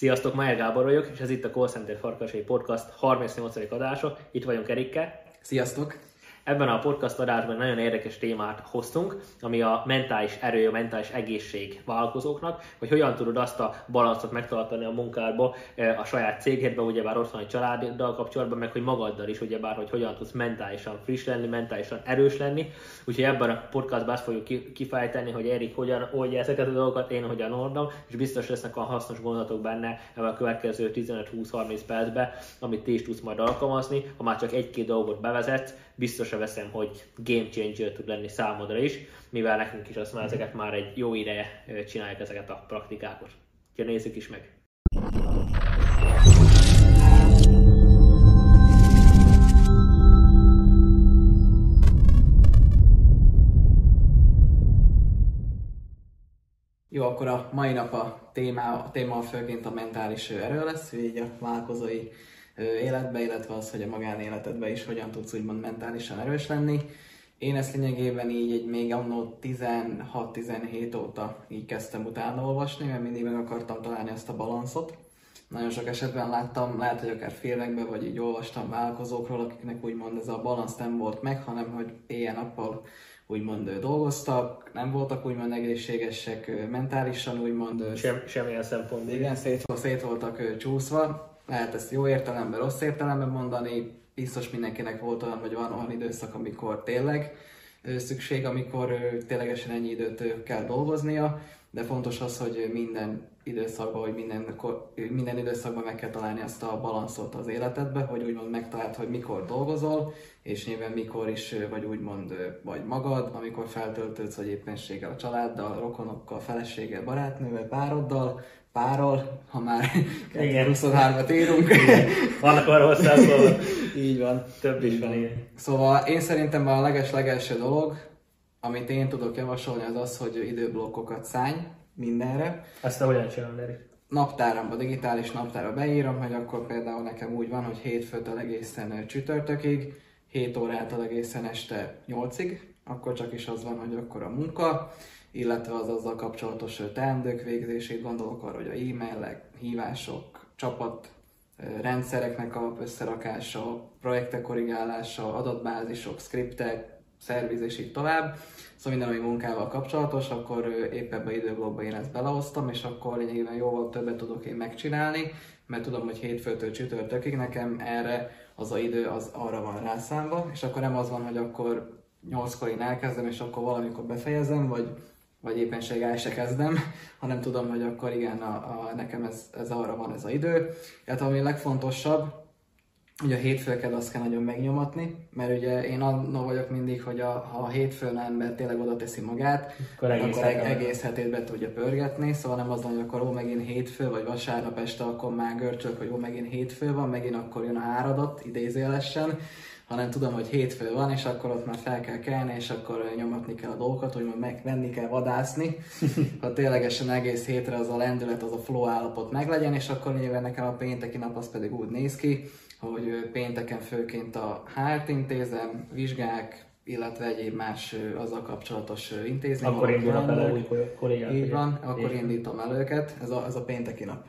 Sziasztok, Májer Gábor vagyok, és ez itt a Call Center Farkasai Podcast 38. adása. Itt vagyunk Erikkel. Sziasztok! Ebben a podcast adásban nagyon érdekes témát hoztunk, ami a mentális erő, a mentális egészség vállalkozóknak, hogy hogyan tudod azt a balanszot megtartani a munkádba, a saját cégedben, ugyebár ott van egy családdal kapcsolatban, meg hogy magaddal is, ugyebár, hogy hogyan tudsz mentálisan friss lenni, mentálisan erős lenni. Úgyhogy ebben a podcastban azt fogjuk kifejteni, hogy Erik hogyan oldja ezeket a dolgokat, én hogyan oldom, és biztos lesznek a hasznos gondolatok benne ebben a következő 15-20-30 percben, amit ti is tudsz majd alkalmazni, ha már csak egy-két dolgot bevezetsz, biztosra veszem, hogy game changer tud lenni számodra is, mivel nekünk is azt már ezeket már egy jó ideje csináljuk ezeket a praktikákat. Úgyhogy nézzük is meg! Jó, akkor a mai nap a téma, a téma főként a mentális erő lesz, így a vállalkozói életbe, illetve az, hogy a magánéletedben is hogyan tudsz úgymond mentálisan erős lenni. Én ezt lényegében így egy még annó 16-17 óta így kezdtem utána olvasni, mert mindig meg akartam találni ezt a balanszot. Nagyon sok esetben láttam, lehet, hogy akár filmekben, vagy így olvastam vállalkozókról, akiknek úgymond ez a balansz nem volt meg, hanem hogy éjjel-nappal úgymond dolgoztak, nem voltak úgymond egészségesek mentálisan, úgymond... Sem, semmilyen szempontból. Igen, szét, szét voltak csúszva, lehet ezt jó értelemben, rossz értelemben mondani, biztos mindenkinek volt olyan, vagy van olyan időszak, amikor tényleg szükség, amikor ténylegesen ennyi időt kell dolgoznia, de fontos az, hogy minden időszakban, vagy minden, minden időszakban meg kell találni azt a balanszot az életedbe, hogy úgymond megtaláld, hogy mikor dolgozol, és nyilván mikor is vagy úgymond vagy magad, amikor feltöltődsz, vagy éppenséggel a családdal, rokonokkal, feleséggel, barátnővel, pároddal, párral, ha már 2023-at írunk. Vannak arra hozzászólva. Így van. Több is van, igen. Szóval én szerintem a leges-legelső dolog, amit én tudok javasolni, az az, hogy időblokkokat szállj mindenre. Ezt te hogyan csinálod, Erik? Naptáramba, digitális naptára beírom, hogy akkor például nekem úgy van, hogy hétfőtől egészen csütörtökig, 7 órától egészen este 8-ig, akkor csak is az van, hogy akkor a munka, illetve az azzal kapcsolatos teendők végzését, gondolok arra, hogy a e-mailek, hívások, csapat rendszereknek a összerakása, projektek korrigálása, adatbázisok, skriptek, szerviz és így tovább. Szóval minden, ami munkával kapcsolatos, akkor épp ebbe időblogba én ezt belehoztam, és akkor lényegében jóval többet tudok én megcsinálni, mert tudom, hogy hétfőtől csütörtökig nekem erre az a idő az arra van rászámva, és akkor nem az van, hogy akkor nyolckor én elkezdem, és akkor valamikor befejezem, vagy vagy éppenséggel el se kezdem, hanem tudom, hogy akkor igen, a, a, nekem ez, ez arra van ez a idő. Tehát ami legfontosabb, hogy a hétfőket azt kell nagyon megnyomatni, mert ugye én annól vagyok mindig, hogy a, ha a hétfőn ember tényleg oda teszi magát, akkor egész, akkor egész, egész hetét be tudja pörgetni, szóval nem az, hogy akkor ó, megint hétfő, vagy vasárnap este, akkor már görcsök, hogy ó, megint hétfő van, megint akkor jön a áradat, idézélesen, hanem tudom, hogy hétfő van, és akkor ott már fel kell kelni, és akkor nyomatni kell a dolgokat, hogy meg venni kell vadászni, ha ténylegesen egész hétre az a lendület, az a flow állapot meglegyen, és akkor nyilván nekem a pénteki nap az pedig úgy néz ki, hogy pénteken főként a hárt intézem, vizsgák, illetve egyéb más azzal kapcsolatos intézmény. Akkor indulnak el új kollégák. Így van, akkor indítom el őket, ez a, ez a pénteki nap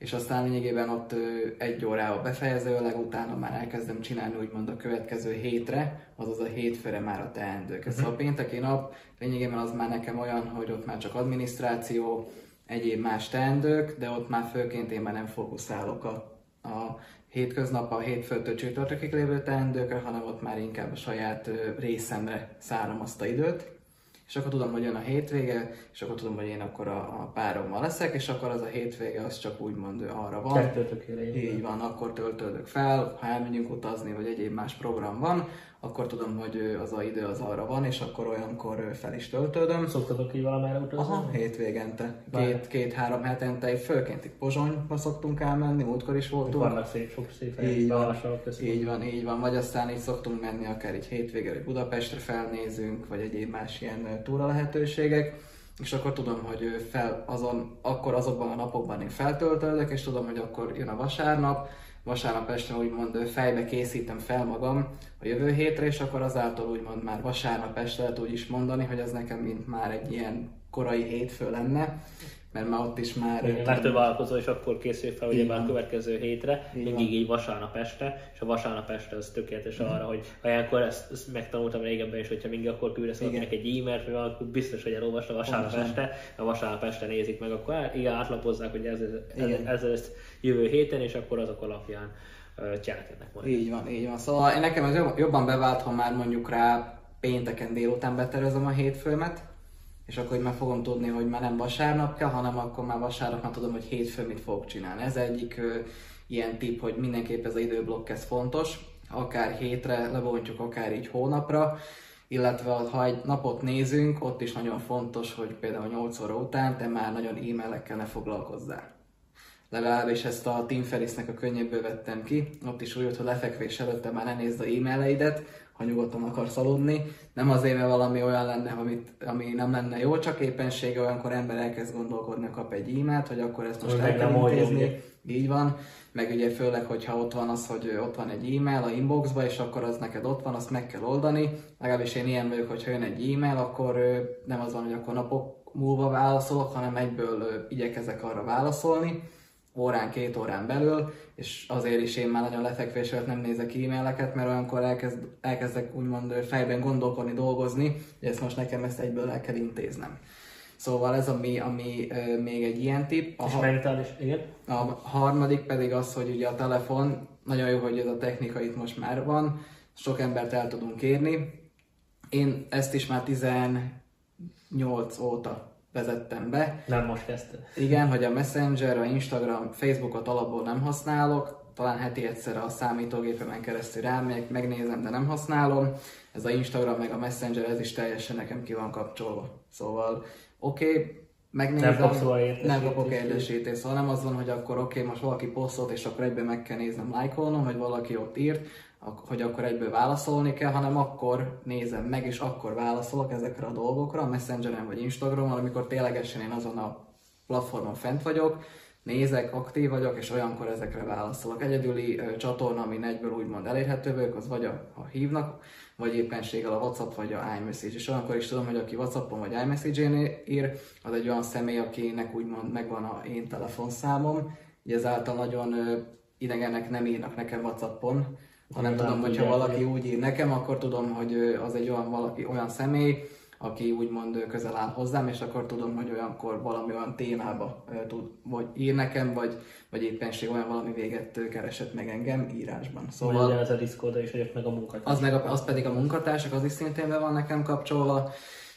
és aztán lényegében ott egy órával befejezőleg, utána már elkezdem csinálni úgymond a következő hétre, azaz a hétfőre már a teendők. Uh-huh. a pénteki nap lényegében az már nekem olyan, hogy ott már csak adminisztráció, egyéb más teendők, de ott már főként én már nem fókuszálok a, a hétköznap, a hétfőtől csütörtökig lévő teendőkre, hanem ott már inkább a saját részemre szárom azt a időt és akkor tudom, hogy jön a hétvége, és akkor tudom, hogy én akkor a, a párommal leszek, és akkor az a hétvége az csak úgymond arra van. Így van, akkor töltődök fel, ha elmegyünk utazni, vagy egyéb más program van, akkor tudom, hogy az a idő az arra van, és akkor olyankor fel is töltődöm. Szoktatok ki valamerre utazni? Aha, hétvégente. Két, két-három hetente, főként itt Pozsonyba szoktunk elmenni, múltkor is voltunk. Vannak szép, sok szép így van, így van, így van, vagy aztán így szoktunk menni akár egy hétvégére, hogy Budapestre felnézünk, vagy egyéb más ilyen túra lehetőségek és akkor tudom, hogy fel azon, akkor azokban a napokban én feltöltődök, és tudom, hogy akkor jön a vasárnap, vasárnap este úgymond fejbe készítem fel magam a jövő hétre, és akkor azáltal úgymond már vasárnap este lehet úgy is mondani, hogy ez nekem mint már egy ilyen korai hétfő lenne, mert már ott is már... Igen, már több vállalkozó is akkor készül fel, ugye már a következő hétre, Így mindig van. így vasárnap este, és a vasárnap este az tökéletes arra, hogy ilyenkor ezt, ezt megtanultam régebben is, hogyha mindig akkor küldesz valakinek egy e-mailt, vagy akkor biztos, hogy elolvasta vasárnap Pontosan. este, a vasárnap este nézik meg, akkor á- igen, átlapozzák, hogy ez, ez, Igen. ez, ez, jövő héten, és akkor azok alapján cselekednek majd. Így van, így van. Szóval nekem ez jobb- jobban bevált, ha már mondjuk rá pénteken délután betervezem a hétfőmet, és akkor így már fogom tudni, hogy már nem vasárnap kell, hanem akkor már vasárnap már tudom, hogy hétfő mit fogok csinálni. Ez egyik ö, ilyen tipp, hogy mindenképp ez az időblokk ez fontos, akár hétre lebontjuk, akár így hónapra, illetve ha egy napot nézünk, ott is nagyon fontos, hogy például 8 óra után te már nagyon e-mailekkel ne foglalkozzál legalábbis ezt a Tim Ferrisnek a könyvéből vettem ki. Ott is úgy, hogy lefekvés előtte már ne nézd a e-maileidet, ha nyugodtan akarsz aludni. Nem azért, mert valami olyan lenne, amit, ami nem lenne jó, csak éppensége olyankor ember elkezd gondolkodni, kap egy e-mailt, hogy akkor ezt most el kell intézni. Így van. Meg ugye főleg, hogyha ott van az, hogy ott van egy e-mail a inboxba, és akkor az neked ott van, azt meg kell oldani. Legalábbis én ilyen vagyok, hogyha jön egy e-mail, akkor nem az van, hogy akkor napok múlva válaszolok, hanem egyből igyekezek arra válaszolni órán, két órán belül, és azért is én már nagyon lefekvés előtt nem nézek e-maileket, mert olyankor elkezd, elkezdek úgymond fejben gondolkodni, dolgozni, hogy ezt most nekem ezt egyből el kell intéznem. Szóval ez ami, ami ö, még egy ilyen tipp. A, És mentális, igen? a harmadik pedig az, hogy ugye a telefon, nagyon jó, hogy ez a technika itt most már van, sok embert el tudunk érni. Én ezt is már 18 óta vezettem be. Nem most kezdted. Igen, hogy a Messenger, a Instagram, Facebookot alapból nem használok, talán heti egyszer a számítógépemen keresztül rámegyek, megnézem, de nem használom. Ez a Instagram meg a Messenger, ez is teljesen nekem ki van kapcsolva. Szóval oké, okay, megnézem, Nem kapsz nem kapok értesítést, szóval nem az van, hogy akkor oké, okay, most valaki posztolt, és akkor egyben meg kell néznem, lájkolnom, hogy valaki ott írt, hogy akkor egyből válaszolni kell, hanem akkor nézem meg, és akkor válaszolok ezekre a dolgokra, a Messengeren vagy Instagramon, amikor ténylegesen én azon a platformon fent vagyok, nézek, aktív vagyok, és olyankor ezekre válaszolok. Egyedüli ö, csatorna, ami egyből úgymond elérhető vagyok, az vagy a, ha hívnak, vagy éppenséggel a WhatsApp vagy a iMessage. És olyankor is tudom, hogy aki WhatsAppon vagy iMessage-én ír, az egy olyan személy, akinek úgymond megvan a én telefonszámom, így ezáltal nagyon ö, idegenek nem írnak nekem WhatsAppon, hanem Nyilván tudom, hogyha valaki úgy ír nekem, akkor tudom, hogy az egy olyan valaki, olyan személy, aki úgymond közel áll hozzám, és akkor tudom, hogy olyankor valami olyan témába tud, vagy ír nekem, vagy, vagy éppenség olyan valami véget keresett meg engem írásban. Szóval Szóval ez a Discord is, hogy meg a munkat. az, meg a, az pedig a munkatársak, az is szintén be van nekem kapcsolva,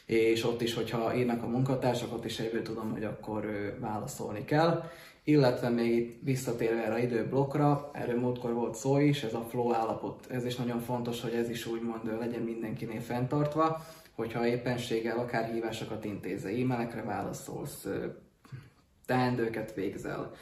és ott is, hogyha írnak a munkatársak, ott is egyből tudom, hogy akkor válaszolni kell. Illetve még itt visszatérve erre időblokkra, erről múltkor volt szó is, ez a flow állapot, ez is nagyon fontos, hogy ez is úgymond legyen mindenkinél fenntartva, hogyha éppenséggel akár hívásokat intézze, e-mailekre válaszolsz, teendőket végzel,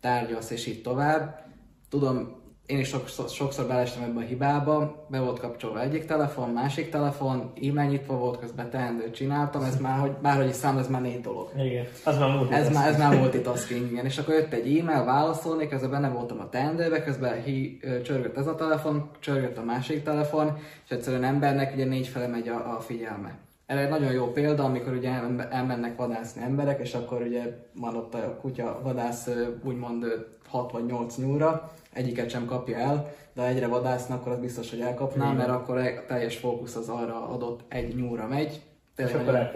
tárgyalsz és így tovább. Tudom, én is sokszor, sokszor belestem ebbe a hibába, be volt kapcsolva egyik telefon, másik telefon, e-mail nyitva volt, közben teendőt csináltam, ez már, hogy bárhogy is szám, ez már négy dolog. Igen, az már múlt. Ez már, ez már multitasking, igen. És akkor jött egy e-mail, válaszolni, közben benne voltam a teendőbe, közben hi, csörgött ez a telefon, csörgött a másik telefon, és egyszerűen embernek ugye négy fele megy a, a figyelme. Erre egy nagyon jó példa, amikor ugye el- elmennek vadászni emberek, és akkor ugye van ott a kutya vadász úgymond 6 vagy 8 nyúlra, egyiket sem kapja el, de ha egyre vadásznak, akkor az biztos, hogy elkapná, mert akkor a teljes fókusz az arra adott egy nyúlra megy. Tényleg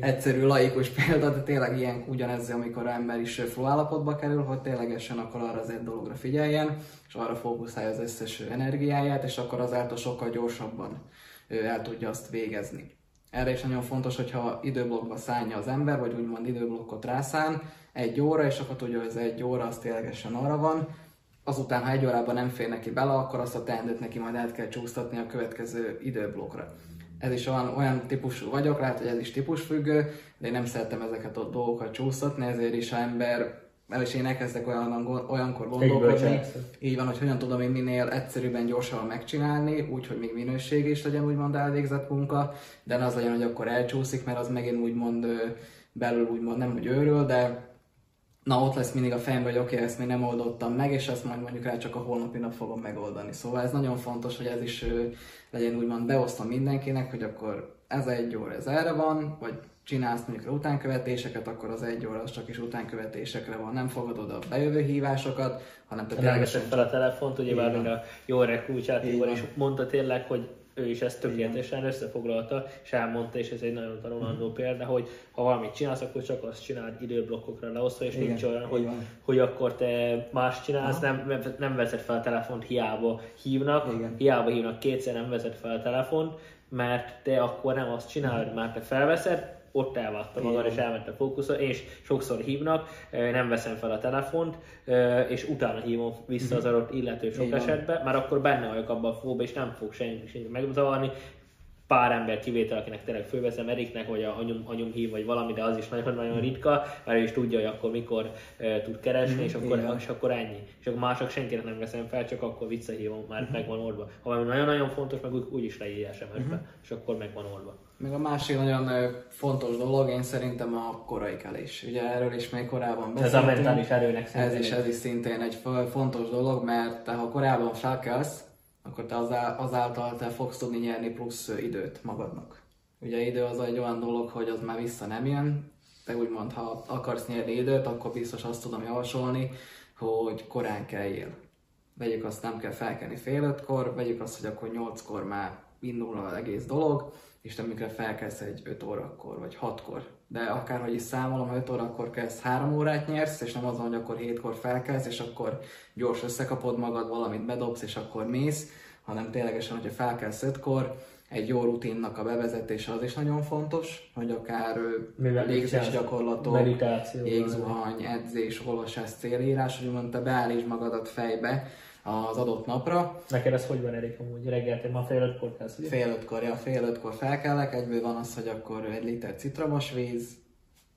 egyszerű, laikus példa, de tényleg ilyen ugyanez, amikor ember is flow állapotba kerül, hogy ténylegesen akkor arra az egy dologra figyeljen, és arra fókuszálja az összes energiáját, és akkor azáltal sokkal gyorsabban el tudja azt végezni. Erre is nagyon fontos, hogyha időblokkba szállja az ember, vagy úgymond időblokkot rászán, egy óra, és akkor tudja, hogy ez egy óra, az ténylegesen arra van. Azután, ha egy órában nem fér neki bele, akkor azt a teendőt neki majd át kell csúsztatni a következő időblokkra. Ez is olyan, olyan típusú vagyok, lehet, hogy ez is típusfüggő, de én nem szeretem ezeket a dolgokat csúsztatni, ezért is, ha ember, is én elkezdek olyan, olyankor gondolkodni, így van, hogy hogyan tudom én minél egyszerűbben, gyorsabban megcsinálni, úgy, hogy még minőség is legyen úgymond elvégzett munka, de ne az legyen, hogy akkor elcsúszik, mert az megint úgymond belül úgymond nem, hogy őről, de na ott lesz mindig a fejemben, hogy oké, okay, ezt még nem oldottam meg, és ezt majd mondjuk rá csak a holnapi nap fogom megoldani. Szóval ez nagyon fontos, hogy ez is legyen úgymond beosztva mindenkinek, hogy akkor ez egy óra, ez erre van, vagy csinálsz mondjuk utánkövetéseket, akkor az egy óra az csak is utánkövetésekre van. Nem fogadod a bejövő hívásokat, hanem te tényleg... fel a telefont, ugye már még a jó kulcsát is mondta tényleg, hogy ő is ezt tökéletesen összefoglalta, és elmondta, és ez egy nagyon tanulandó mm. példa, hogy ha valamit csinálsz, akkor csak azt csináld időblokkokra leosztva, és Igen. nincs olyan, hogy, hogy akkor te más csinálsz, nem, nem vezet fel a telefont, hiába hívnak, Igen. hiába hívnak kétszer, nem vezet fel a telefont, mert te akkor nem azt csinálod, már te felveszed, ott elvágta magad, és elment a fókuszra, és sokszor hívnak, nem veszem fel a telefont, és utána hívom vissza az mhm. adott illető sok esetben, mert akkor benne vagyok abban a fóba, és nem fog senki, senki megzavarni, pár ember kivétel, akinek tényleg fölveszem Eriknek, vagy a anyum, anyum hív, vagy valami, de az is nagyon-nagyon ritka, mert ő is tudja, hogy akkor mikor uh, tud keresni, mm, és, akkor, és akkor ennyi. És akkor mások senkinek nem veszem fel, csak akkor visszahívom, már mm-hmm. megvan oldva. Ha valami nagyon-nagyon fontos, meg úgy, úgy is leírja SMS-be, mm-hmm. és akkor megvan oldva. Meg a másik nagyon fontos dolog, én szerintem a korai kelés. Ugye erről is még korábban beszéltünk. Ez a mentális erőnek szintén. Ez is, ez is szintén egy fontos dolog, mert te ha korábban felkelsz, akkor te azáltal te fogsz tudni nyerni plusz időt magadnak. Ugye idő az egy olyan dolog, hogy az már vissza nem jön, te úgymond, ha akarsz nyerni időt, akkor biztos azt tudom javasolni, hogy korán kelljél. Vegyük azt, nem kell felkelni fél ötkor, vegyük azt, hogy akkor nyolckor már indul az egész dolog, és te mikor felkelsz egy 5 órakor, vagy 6-kor. De akárhogy is számolom, ha 5 órakor kezd 3 órát nyersz, és nem azon, hogy akkor 7-kor felkelsz, és akkor gyors összekapod magad, valamit bedobsz, és akkor mész, hanem ténylegesen, hogyha felkelsz 5-kor, egy jó rutinnak a bevezetése az is nagyon fontos, hogy akár légzés gyakorlatok, jégzuhany, edzés, olvasás, célírás, hogy mondta, beállítsd magadat fejbe, az adott napra. Neked ez hogy van, Erik, amúgy reggel, te ma fél ötkor kezd, ugye? Fél ötkor, ja, fél ötkor felkelek, egyből van az, hogy akkor egy liter citromos víz,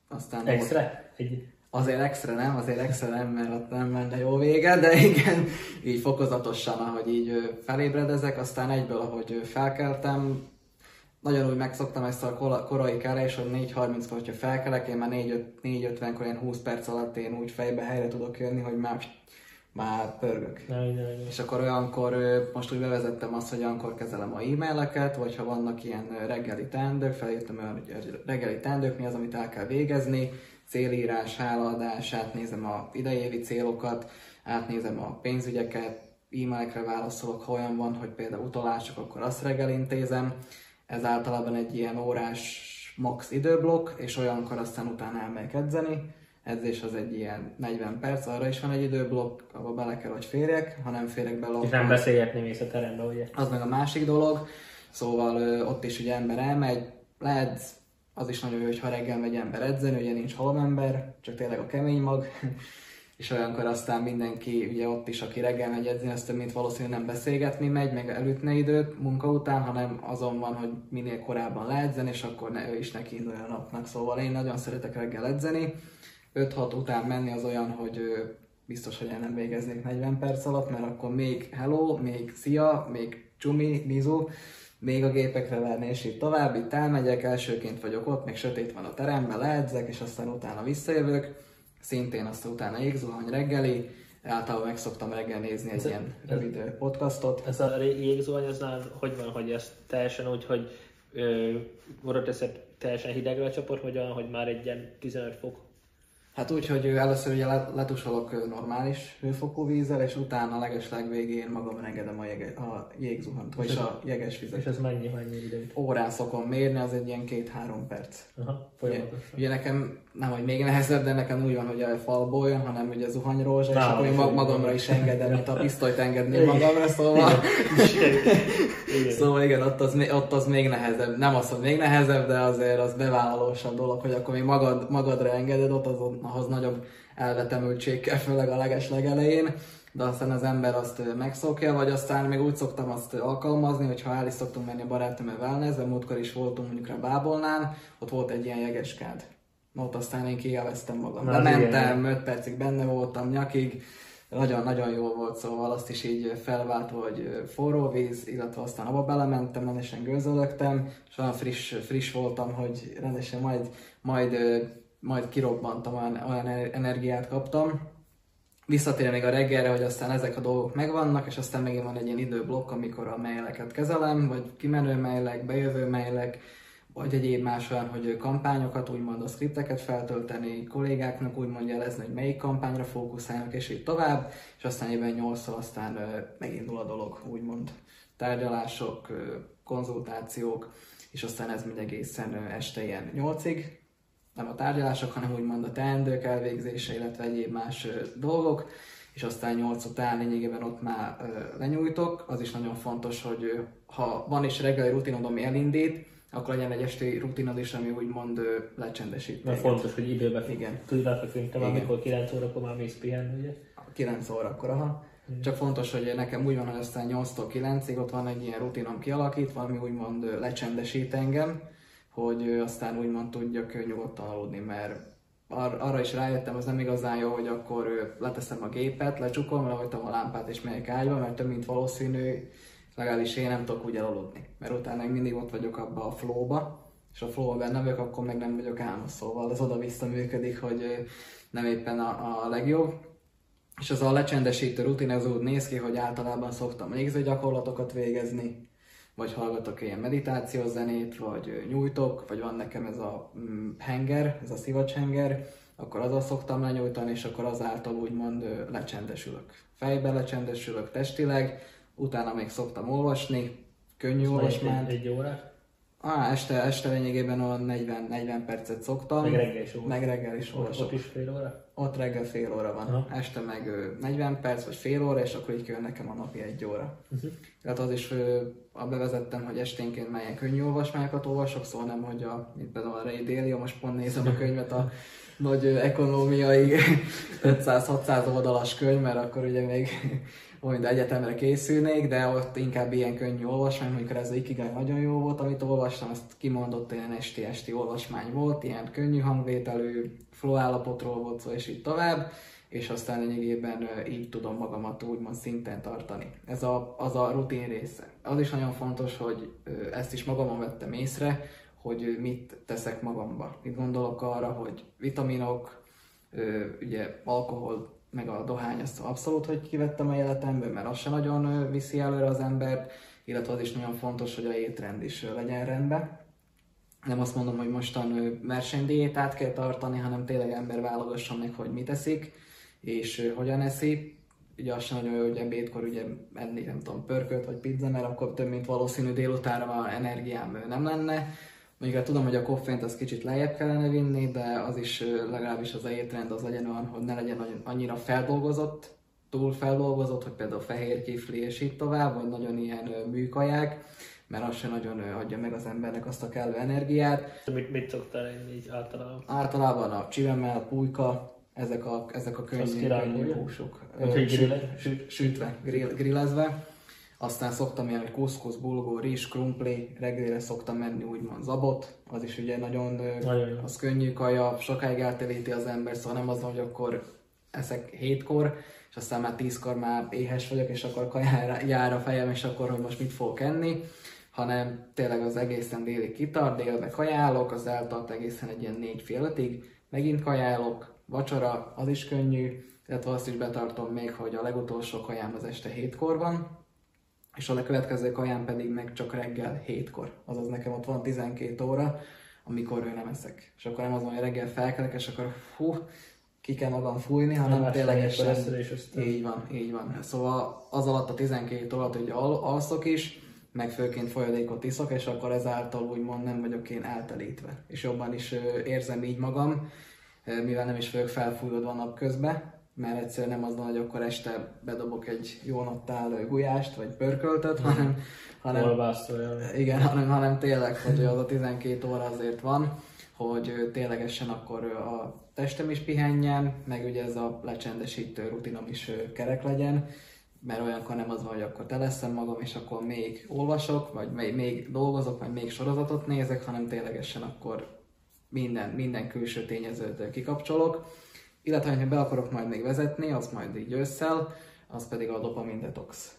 aztán... Extra? Egy... Azért extra nem, azért extra nem, mert ott nem menne jó vége, de igen, így fokozatosan, ahogy így felébredezek, aztán egyből, ahogy felkeltem, nagyon úgy megszoktam ezt a korai kelés, hogy 4.30-kor, hogyha felkelek, én már 4.50-kor, ilyen 20 perc alatt én úgy fejbe helyre tudok jönni, hogy már már pörgök. Ne, ne, ne. És akkor olyankor, most úgy bevezettem azt, hogy olyankor kezelem a e-maileket, vagy ha vannak ilyen reggeli teendők, felírtam olyan, hogy reggeli teendők, mi az, amit el kell végezni, célírás, hálaadás, átnézem a idejévi célokat, átnézem a pénzügyeket, e-mailekre válaszolok, ha olyan van, hogy például utalások, akkor azt reggel intézem. Ez általában egy ilyen órás max időblokk, és olyankor aztán utána elmegyek edzeni edzés az egy ilyen 40 perc, arra is van egy időblokk, ahol bele kell, hogy férjek, ha nem férek bele, És nem beszélgetni mész a terembe, ugye? Az meg a másik dolog, szóval ö, ott is ugye ember elmegy, lehet, az is nagyon jó, hogy ha reggel megy ember edzeni, ugye nincs halomember, csak tényleg a kemény mag, és olyankor aztán mindenki, ugye ott is, aki reggel megy edzeni, az több mint valószínűleg nem beszélgetni megy, meg elütne időt munka után, hanem azon van, hogy minél korábban leedzeni, és akkor ne, ő is neki induljon a napnak. Szóval én nagyon szeretek reggel edzeni, 5-6 után menni az olyan, hogy biztos, hogy el nem végeznék 40 perc alatt, mert akkor még hello, még szia, még csumi, mizu, még a gépekre verni, és így tovább, itt elmegyek, elsőként vagyok ott, még sötét van a teremben, leedzek, és aztán utána visszajövök, szintén azt utána jégzuhany reggeli, általában meg szoktam reggel nézni egy ez ilyen ez, rövid podcastot. Ez a jégzuhany, ez hogy van, hogy ez teljesen úgy, hogy ö, teszed teljesen hidegre a csoport, vagy olyan, hogy már egy ilyen 15 fok Hát úgy, hogy először ugye letusolok normális hőfokú vízzel, és utána legesleg végén magam engedem a, jege, a jégzuhant, vagyis a jeges vizet. És ez mennyi, mennyi idő? Órán szokom mérni, az egy ilyen két-három perc. Aha, ugye, ugye, nekem nem, hogy még nehezebb, de nekem úgy van, hogy a falból jön, hanem ugye zuhanyrózsa, és akkor én magamra is engedem, mint a pisztolyt engedni magamra, szóval... igen. szóval igen, ott az, ott az még nehezebb. Nem az, hogy még nehezebb, de azért az bevállalósabb dolog, hogy akkor még magad, magadra engeded, ott az, ahhoz nagyobb elvetemültség kell, főleg a leges legelején de aztán az ember azt megszokja, vagy aztán még úgy szoktam azt alkalmazni, hogy ha el is szoktunk menni a barátommal wellness, de múltkor is voltunk mondjuk a Bábolnán, ott volt egy ilyen jegeskád. Ott aztán én kielveztem magam. De mentem, 5 percig benne voltam, nyakig, nagyon-nagyon jó volt, szóval azt is így felvált, hogy forró víz, illetve aztán abba belementem, rendesen gőzölögtem, és olyan friss, friss voltam, hogy rendesen majd, majd, majd kirobbantam, olyan, energiát kaptam. Visszatérve még a reggelre, hogy aztán ezek a dolgok megvannak, és aztán megint van egy ilyen időblokk, amikor a maileket kezelem, vagy kimenő mailek, bejövő mailek, vagy egyéb más olyan, hogy kampányokat, úgymond a skripteket feltölteni, kollégáknak úgymond jelezni, hogy melyik kampányra fókuszálnak, és így tovább, és aztán éven 8 aztán megindul a dolog, úgymond tárgyalások, konzultációk, és aztán ez mind egészen este ilyen 8-ig, nem a tárgyalások, hanem úgymond a teendők elvégzése, illetve egyéb más dolgok, és aztán 8 után lényegében ott már lenyújtok. Az is nagyon fontos, hogy ha van is reggeli rutinod, ami elindít, akkor legyen egy esti rutinod is, ami úgymond lecsendesít. Mert fontos, hogy időben Igen. tudj lefeküdni, amikor 9 órakor már mész pihenni, ugye? 9 órakor, aha. Igen. Csak fontos, hogy nekem úgy van, hogy aztán 8-tól 9-ig ott van egy ilyen rutinom kialakítva, ami úgymond lecsendesít engem, hogy aztán úgymond tudjak nyugodtan aludni, mert ar- arra is rájöttem, az nem igazán jó, hogy akkor leteszem a gépet, lecsukom, lehajtom a lámpát és megyek ágyba, mert több mint valószínű, legalábbis én nem tudok úgy elaludni. Mert utána még mindig ott vagyok abba a flowba, és a flow benne vagyok, akkor meg nem vagyok álmos, szóval az oda-vissza működik, hogy nem éppen a, a legjobb. És az a lecsendesítő rutin ez úgy néz ki, hogy általában szoktam légző gyakorlatokat végezni, vagy hallgatok ilyen meditációs zenét, vagy nyújtok, vagy van nekem ez a mm, henger, ez a szivacshenger, akkor azzal szoktam lenyújtani, és akkor azáltal úgymond lecsendesülök. Fejben lecsendesülök testileg, utána még szoktam olvasni, könnyű olvasmányt. Egy, egy órát? Á, este, este lényegében a 40, 40 percet szoktam. Meg reggel is Meg reggel is olvasok. Ott is fél óra? Ott reggel fél óra van. Aha. Este meg 40 perc vagy fél óra, és akkor így kell nekem a napi egy óra. Uh-huh. Tehát az is a bevezettem, hogy esténként melyen könnyű olvasmányokat olvasok, szóval nem, hogy a, mint például a Ray Dalio, most pont nézem a könyvet, a nagy ekonómiai 500-600 oldalas könyv, mert akkor ugye még majd egyetemre készülnék, de ott inkább ilyen könnyű olvasmány, amikor ez a Ikigai nagyon jó volt, amit olvastam, azt kimondott ilyen esti-esti olvasmány volt, ilyen könnyű hangvételű, flow állapotról volt szó, és így tovább, és aztán lényegében így tudom magamat úgymond szinten tartani. Ez a, az a rutin része. Az is nagyon fontos, hogy ezt is magamon vettem észre, hogy mit teszek magamba. Mit gondolok arra, hogy vitaminok, ugye alkohol meg a dohány, ezt abszolút, hogy kivettem a életemből, mert az se nagyon viszi előre az embert, illetve az is nagyon fontos, hogy a étrend is legyen rendben. Nem azt mondom, hogy mostan versenydiétát kell tartani, hanem tényleg ember válogassa meg, hogy mit eszik, és hogyan eszi. Ugye az sem nagyon jó, hogy ebédkor ugye enni, nem tudom, pörkölt vagy pizza, mert akkor több mint valószínű délutánra már energiám nem lenne Mondjuk hát tudom, hogy a koffeint az kicsit lejjebb kellene vinni, de az is legalábbis az étrend az legyen olyan, hogy ne legyen annyira feldolgozott, túl feldolgozott, hogy például fehér kifli és így tovább, vagy nagyon ilyen műkaják, mert az se nagyon adja meg az embernek azt a kellő energiát. Mit, mit szoktál enni így általában? Általában a csivemel, pulyka, ezek a, ezek a könnyű, könnyű húsok. Sütve, grill, grillezve. Aztán szoktam ilyen, kuszkusz, bulgó, rizs, krumpli, reggelire szoktam menni úgymond zabot, az is ugye nagyon, nagyon az könnyű kaja, sokáig eltevíti az ember, szóval nem az, hogy akkor eszek hétkor, és aztán már tízkor már éhes vagyok, és akkor kajára jár a fejem, és akkor, hogy most mit fogok enni, hanem tényleg az egészen délig kitart, délbe kajálok, az eltart egészen egy ilyen négy fél ötig, megint kajálok, vacsora, az is könnyű, illetve azt is betartom még, hogy a legutolsó kajám az este hétkor van, és a következő kaján pedig meg csak reggel 7-kor. Azaz nekem ott van 12 óra, amikor ő nem eszek. És akkor nem az, hogy reggel felkelek, és akkor hú, ki kell magam fújni, hanem nem ténylegesen így van, így van. Szóval az alatt a 12 óra hogy al- alszok is, meg főként folyadékot iszok, és akkor ezáltal úgymond nem vagyok én eltelítve. És jobban is érzem így magam, mivel nem is vagyok felfújódva napközben, mert egyszerűen nem az van, hogy akkor este bedobok egy jó nattál gulyást, vagy pörköltöt, hanem, hanem, igen, hanem, hanem tényleg, hogy az a 12 óra azért van, hogy ténylegesen akkor a testem is pihenjen, meg ugye ez a lecsendesítő rutinom is kerek legyen, mert olyankor nem az van, hogy akkor teleszem magam, és akkor még olvasok, vagy még, még dolgozok, vagy még sorozatot nézek, hanem ténylegesen akkor minden, minden külső tényezőt kikapcsolok illetve, ha be akarok majd még vezetni, az majd így ősszel, az pedig a dopamin detox.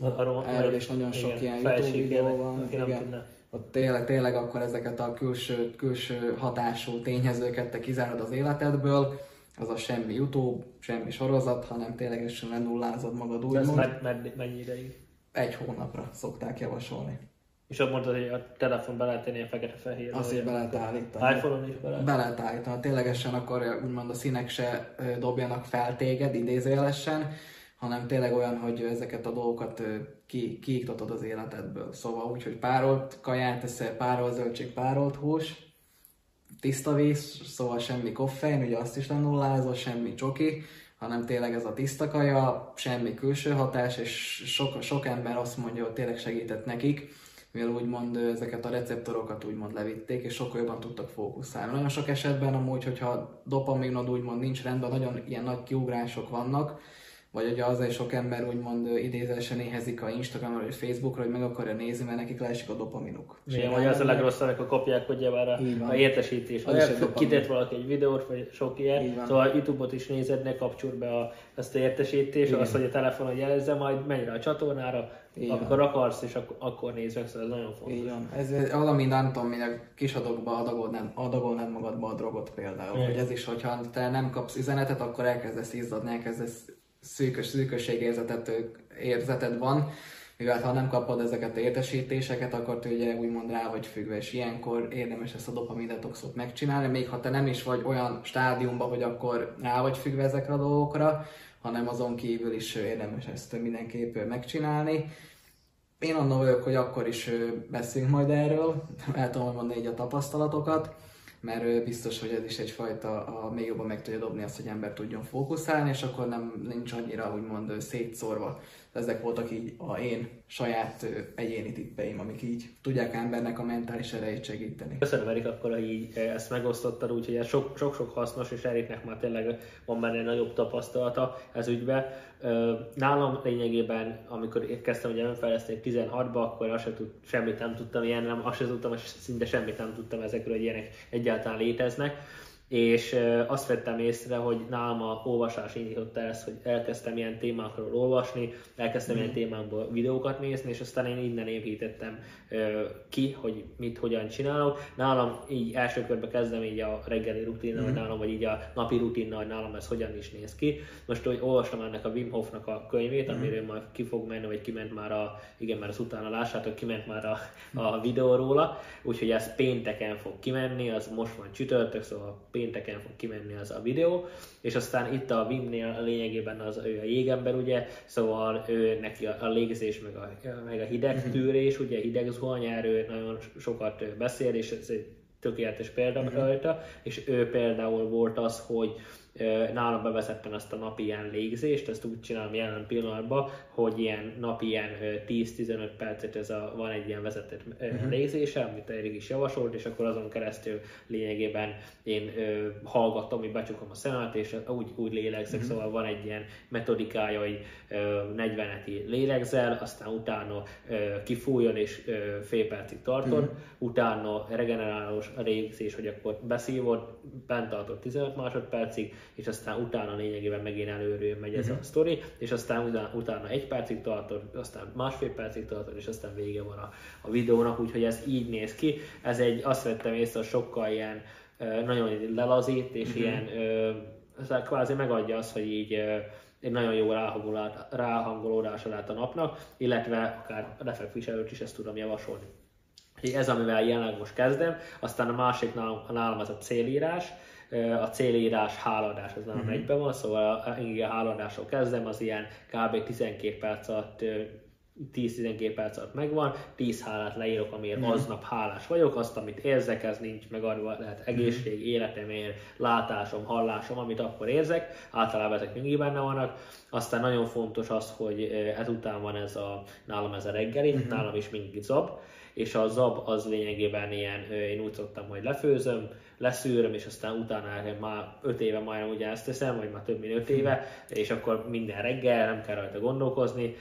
Arról, Erről is nagyon sok igen, ilyen YouTube videó van. Igen. Ott tényleg, tényleg akkor ezeket a külső, külső hatású tényezőket te kizárod az életedből, az a semmi YouTube, semmi sorozat, hanem ténylegesen lenullázod magad úgymond. Ez med, med, mennyi ideig? Egy hónapra szokták javasolni. És ott mondtad, hogy a telefon be lehet tenni a fekete-fehér. Is be lehet állítani. iPhone-on is be lehet. Be lehet állítani. Ténylegesen akkor úgymond a színek se dobjanak fel téged idézőjelesen, hanem tényleg olyan, hogy ezeket a dolgokat ki, kiiktatod az életedből. Szóval úgy, hogy párolt kaját teszel, párolt zöldség, párolt hús, tiszta víz, szóval semmi koffein, ugye azt is lenullázol, semmi csoki, hanem tényleg ez a tiszta kaja, semmi külső hatás, és sok, sok ember azt mondja, hogy tényleg segített nekik, mivel úgymond ezeket a receptorokat úgymond levitték, és sokkal jobban tudtak fókuszálni. Nagyon sok esetben amúgy, hogyha dopaminod úgymond nincs rendben, nagyon ilyen nagy kiugrások vannak, vagy ugye az, hogy sok ember úgymond ö, idézésen éhezik a Instagramra vagy Facebookra, hogy meg akarja nézni, mert nekik leesik a dopaminuk. Igen, hogy az a legrosszabb, amikor kapják ugye már a, a értesítés. Az is Vagy kitett valaki egy videót, vagy sok ilyen. Szóval Youtube-ot is nézed, ne kapcsolj be a, ezt a értesítést, Igen. azt, hogy a telefonon jelezze, majd menj rá a csatornára, Így van. amikor akarsz, és akkor, akkor nézd meg, szóval ez nagyon fontos. Így van. Ez valami, nem tudom, minek kis adokba adagolnád, adagolnád magadba a drogot például. Igen. Hogy ez is, hogyha te nem kapsz üzenetet, akkor elkezdesz izzadni, elkezdesz szűkös, szűkösségérzetet, érzeted van, mivel ha nem kapod ezeket a értesítéseket, akkor te ugye úgymond rá vagy függve, és ilyenkor érdemes ezt a dopamin detoxot megcsinálni, még ha te nem is vagy olyan stádiumban, hogy akkor rá vagy függve ezekre a dolgokra, hanem azon kívül is érdemes ezt mindenképp megcsinálni. Én annak vagyok, hogy akkor is beszélünk majd erről, el tudom mondani így a tapasztalatokat, mert biztos, hogy ez is egyfajta, a, még jobban meg tudja dobni azt, hogy ember tudjon fókuszálni, és akkor nem nincs annyira úgymond szétszórva. Ezek voltak így a én saját egyéni tippeim, amik így tudják embernek a mentális erejét segíteni. Köszönöm Erik, akkor így eh, ezt megosztottad, úgyhogy ez sok- sok-sok hasznos, és Eriknek már tényleg van benne nagyobb tapasztalata ez ügybe. Nálam lényegében, amikor én kezdtem ugye önfejleszteni 16-ba, akkor azt sem tud, semmit nem tudtam ilyen, nem, azt sem tudtam, és szinte semmit nem tudtam ezekről, hogy ilyenek egyáltalán léteznek. És azt vettem észre, hogy nálam a olvasás indította ezt, hogy elkezdtem ilyen témákról olvasni, elkezdtem ilyen témákból videókat nézni, és aztán én innen építettem ki, hogy mit, hogyan csinálok. Nálam így első körbe kezdem így a reggeli rutinnal, vagy nálam, vagy így a napi rutinnal, hogy nálam ez hogyan is néz ki. Most, hogy olvastam ennek a Wim Hofnak a könyvét, amiről majd ki fog menni, vagy kiment már a, igen, mert az utána lássátok, kiment már a, a videó róla, úgyhogy ez pénteken fog kimenni, az most van csütörtök, szóval pénteken fog kimenni az a videó, és aztán itt a Wimnél lényegében az ő a jégember, ugye, szóval ő neki a, a légzés, meg a, meg a hideg tűrés, ugye hideg zuhanyerő, nagyon sokat ő beszél, és ez egy tökéletes példa uh-huh. rajta, és ő például volt az, hogy nálam bevezettem ezt a napi ilyen légzést, ezt úgy csinálom jelen pillanatban, hogy ilyen napi ilyen ö, 10-15 percet ez a, van egy ilyen vezetett uh-huh. légzése, amit Erik is javasolt, és akkor azon keresztül lényegében én ö, hallgatom, hogy becsukom a szemet, és úgy, úgy lélegzek, uh-huh. szóval van egy ilyen metodikája, hogy ö, 40 heti lélegzel, aztán utána ö, kifújjon és ö, fél percig tartod, uh-huh. utána regenerálós légzés, hogy akkor beszívod, bent tartod 15 másodpercig, és aztán utána lényegében megint előről megy ez uh-huh. a sztori, és aztán utána, utána egy percig tartod, aztán másfél percig tartod, és aztán vége van a, a videónak, úgyhogy ez így néz ki. Ez egy, azt vettem észre, sokkal ilyen nagyon lelazít, és uh-huh. ilyen ö, kvázi megadja azt, hogy így ö, egy nagyon jó ráhangolódás- ráhangolódása lehet a napnak, illetve akár reflekfis előtt is ezt tudom javasolni. Úgyhogy ez, amivel jelenleg most kezdem, aztán a másik nálam, nálam az a célírás, a célírás, háladás, az nálam uh-huh. egyben van, szóval én a háladásról kezdem, az ilyen kb. 12 perc alatt ö, 10-12 perc alatt megvan, 10 hálát leírok, amiért mm. aznap hálás vagyok, azt, amit érzek, ez nincs meg arra lehet egészség, mm. életemért, látásom, hallásom, amit akkor érzek, általában ezek mindig benne vannak. Aztán nagyon fontos az, hogy ezután van ez a, nálam ez a reggeli, mm. nálam is mindig zab, és a zab az lényegében ilyen, én úgy szoktam, hogy lefőzöm, leszűröm, és aztán utána már 5 éve majdnem ugyanezt teszem, vagy már több mint 5 éve, és akkor minden reggel nem kell rajta gondolkozni,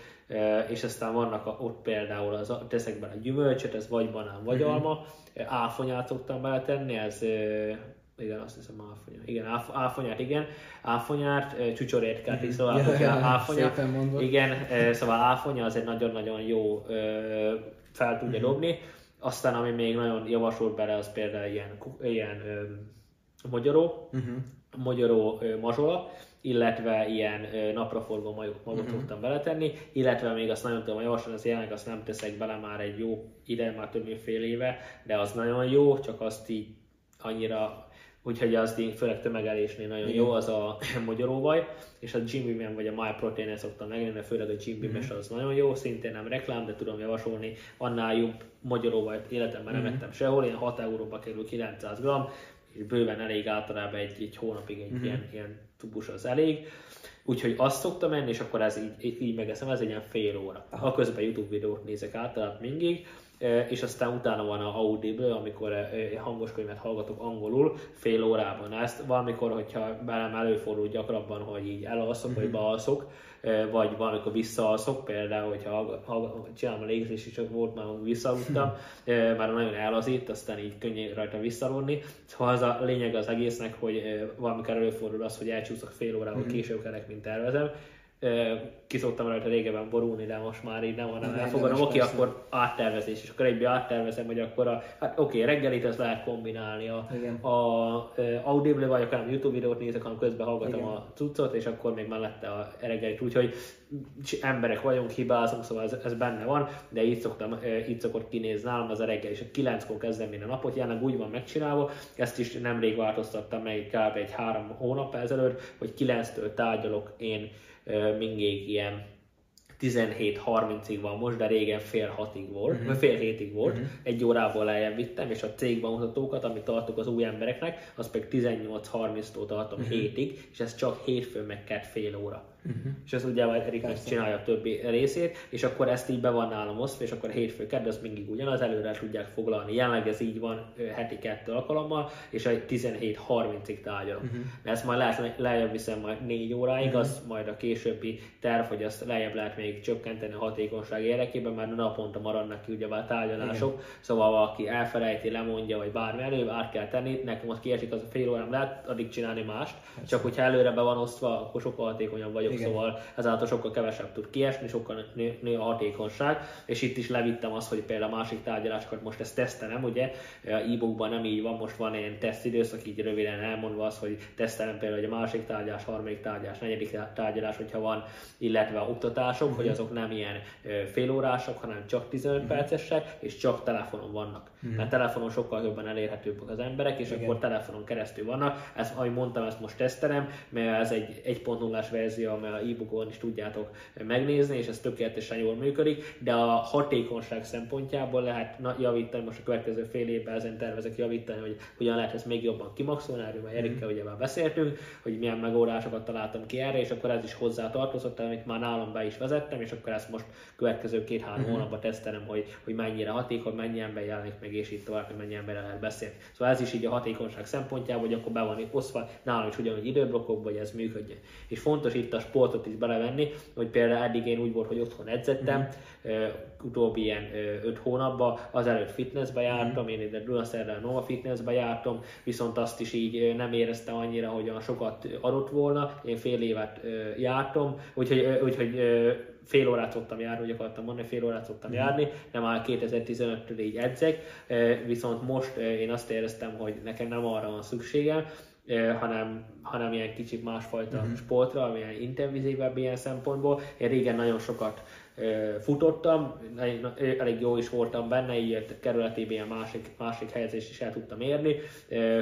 és aztán vannak a, ott például az, teszek bele gyümölcsöt, ez vagy banán, vagy Mhm. alma, áfonyát szoktam beletenni, ez igen, azt hiszem áfonya. Igen, áf, áfonyát, igen. Áfonyát, eh, csücsorétkát is, szóval Ja, áfonya. Igen, szóval áfonya az egy nagyon-nagyon jó fel tudja Mhm. dobni. Aztán ami még nagyon javasolt bele, az például ilyen, ilyen eh, magyaró, Uh-huh. magyaró ö, mazsola, illetve ilyen napraforgó magot, uh-huh. szoktam beletenni, illetve még azt nagyon tudom javasolni, az jelenleg azt nem teszek bele már egy jó ide, már több mint fél éve, de az nagyon jó, csak azt így annyira úgyhogy az főleg tömegelésnél nagyon Igen. jó az a magyaróvaj, és a Jim Beam vagy a My protein szoktam megvenni, főleg a Jim Beam mm-hmm. az nagyon jó, szintén nem reklám, de tudom javasolni, annál jobb magyaróvajt életemben nem mhm. ettem sehol, ilyen 6 euróba kerül 900 g, és bőven elég általában egy, egy hónapig egy mm-hmm. ilyen, ilyen tubus az elég. Úgyhogy azt szoktam menni, és akkor ez így, így megeszem, ez egy ilyen fél óra. Aha. A közben YouTube videót nézek általában mindig, és aztán utána van a Audible, amikor hangos könyvet hallgatok angolul fél órában. Ezt valamikor, hogyha velem előfordul gyakrabban, hogy így elalszok, mm-hmm. vagy mhm. bealszok, vagy valamikor visszaalszok, például, hogyha csinálom a légzés, és volt már visszaludtam, már nagyon elazít, aztán így könnyű rajta visszaludni. Szóval az a lényeg az egésznek, hogy valamikor előfordul az, hogy elcsúszok fél órával mm-hmm. később kerek, mint tervezem, ki szoktam rajta régebben borulni, de most már így nem van, elfogadom, oké, okay, akkor áttervezés, és akkor egyből áttervezem, hogy akkor a, hát oké, okay, reggelit ezt lehet kombinálni, a, a, a Audible vagy akár YouTube videót nézek, hanem közben hallgatom Igen. a cuccot, és akkor még mellette a reggelit, úgyhogy emberek vagyunk, hibázunk, szóval ez, ez benne van, de így, szoktam, így szokott kinézni nálam az a reggel, és a 9-kor kezdem minden napot, jelenleg úgy van megcsinálva, ezt is nemrég változtattam meg kb. egy három hónap ezelőtt, hogy 9-től tárgyalok én mindig ilyen 17.30-ig van most, de régen fél hatig volt, uh-huh. fél hétig volt, uh-huh. egy órából lejjebb vittem, és a cégbemutatókat, amit tartok az új embereknek, az pedig 18.30-tól tartom uh-huh. hétig, és ez csak hétfőn meg kett fél óra. Uh-huh. És ez ugye Erik csinálja a többi részét, és akkor ezt így be van nálam osztva, és akkor hétfő kedd, az mindig ugyanaz, előre tudják foglalni. Jelenleg ez így van heti kettő alkalommal, és egy 17.30-ig tárgyalok. Uh-huh. De ezt majd lehet, lejjebb viszem majd 4 óráig, uh-huh. az majd a későbbi terv, hogy azt lejjebb lehet még csökkenteni a hatékonyság érdekében, mert naponta maradnak ki ugye a tárgyalások, Igen. szóval valaki elfelejti, lemondja, vagy bármi előbb át kell tenni, nekem ott kiesik az a fél órám, lehet addig csinálni mást, Persze. csak hogyha előre be van osztva, akkor sokkal hatékonyabb vagyok igen. szóval ezáltal sokkal kevesebb tud kiesni, sokkal nő, nő a hatékonyság, és itt is levittem azt, hogy például a másik tárgyalásokat most ezt tesztelem, ugye, e-bookban nem így van, most van ilyen tesztidőszak, így röviden elmondva az, hogy tesztelem például, hogy a másik tárgyalás, harmadik tárgyalás, negyedik tárgyalás, hogyha van, illetve a oktatások, uh-huh. hogy azok nem ilyen félórások, hanem csak 15 uh-huh. percesek, és csak telefonon vannak. Uh-huh. Mert telefonon sokkal jobban elérhetőbbek az emberek, és Igen. akkor telefonon keresztül vannak. Ezt, ahogy mondtam, ezt most tesztelem, mert ez egy 1.0-as verzió, amely a e-bookon is tudjátok megnézni, és ez tökéletesen jól működik, de a hatékonyság szempontjából lehet javítani, most a következő fél évben ezen tervezek javítani, hogy hogyan lehet ezt még jobban kimaxolni, erről már Erikkel ugye már beszéltünk, hogy milyen megoldásokat találtam ki erre, és akkor ez is hozzá tartozott, amit már nálam be is vezettem, és akkor ezt most következő két-három uh-huh. hónapban tesztelem, hogy, hogy mennyire hatékony, mennyi ember jelenik meg, és így tovább, hogy mennyi emberrel lehet beszélni. Szóval ez is így a hatékonyság szempontjából, hogy akkor be van osztva, nálam is ugyanúgy időblokkokban, hogy ez működjön. És fontos itt a sportot is belevenni, hogy például eddig én úgy volt, hogy otthon edzettem, mm. utóbbi ilyen uh, öt hónapban, azelőtt fitnessbe jártam, mm. én ide Dunaszerrel Nova Fitnessbe jártam, viszont azt is így nem éreztem annyira, hogy olyan sokat adott volna, én fél évet jártam, úgyhogy, úgyhogy fél órát szoktam járni, úgy akartam mondani, fél órát szoktam mm. járni, de már 2015-től így edzek, viszont most én azt éreztem, hogy nekem nem arra van szükségem, hanem, hanem ilyen kicsit másfajta uh-huh. sportra, amilyen intenzívebb ilyen szempontból. Én régen nagyon sokat futottam, elég jó is voltam benne, így kerületében ilyen másik, másik helyezést is el tudtam érni,